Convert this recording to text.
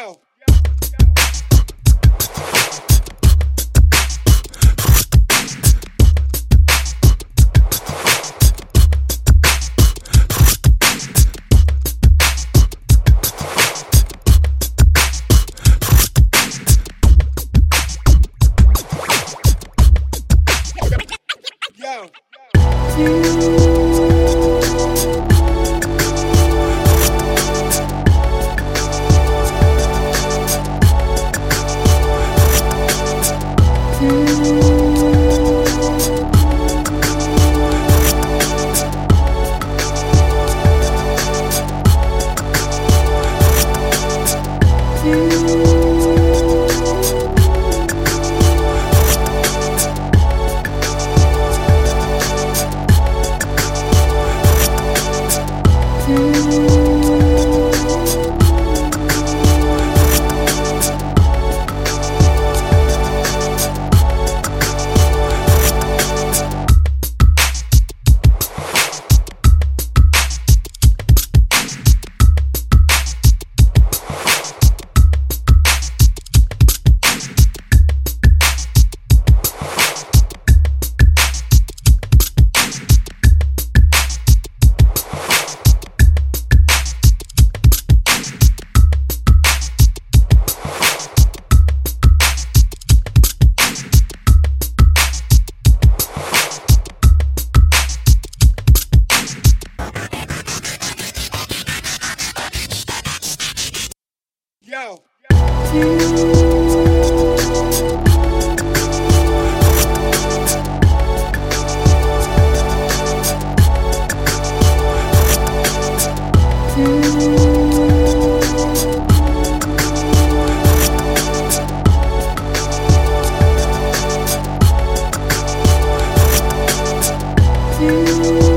yo. you you. You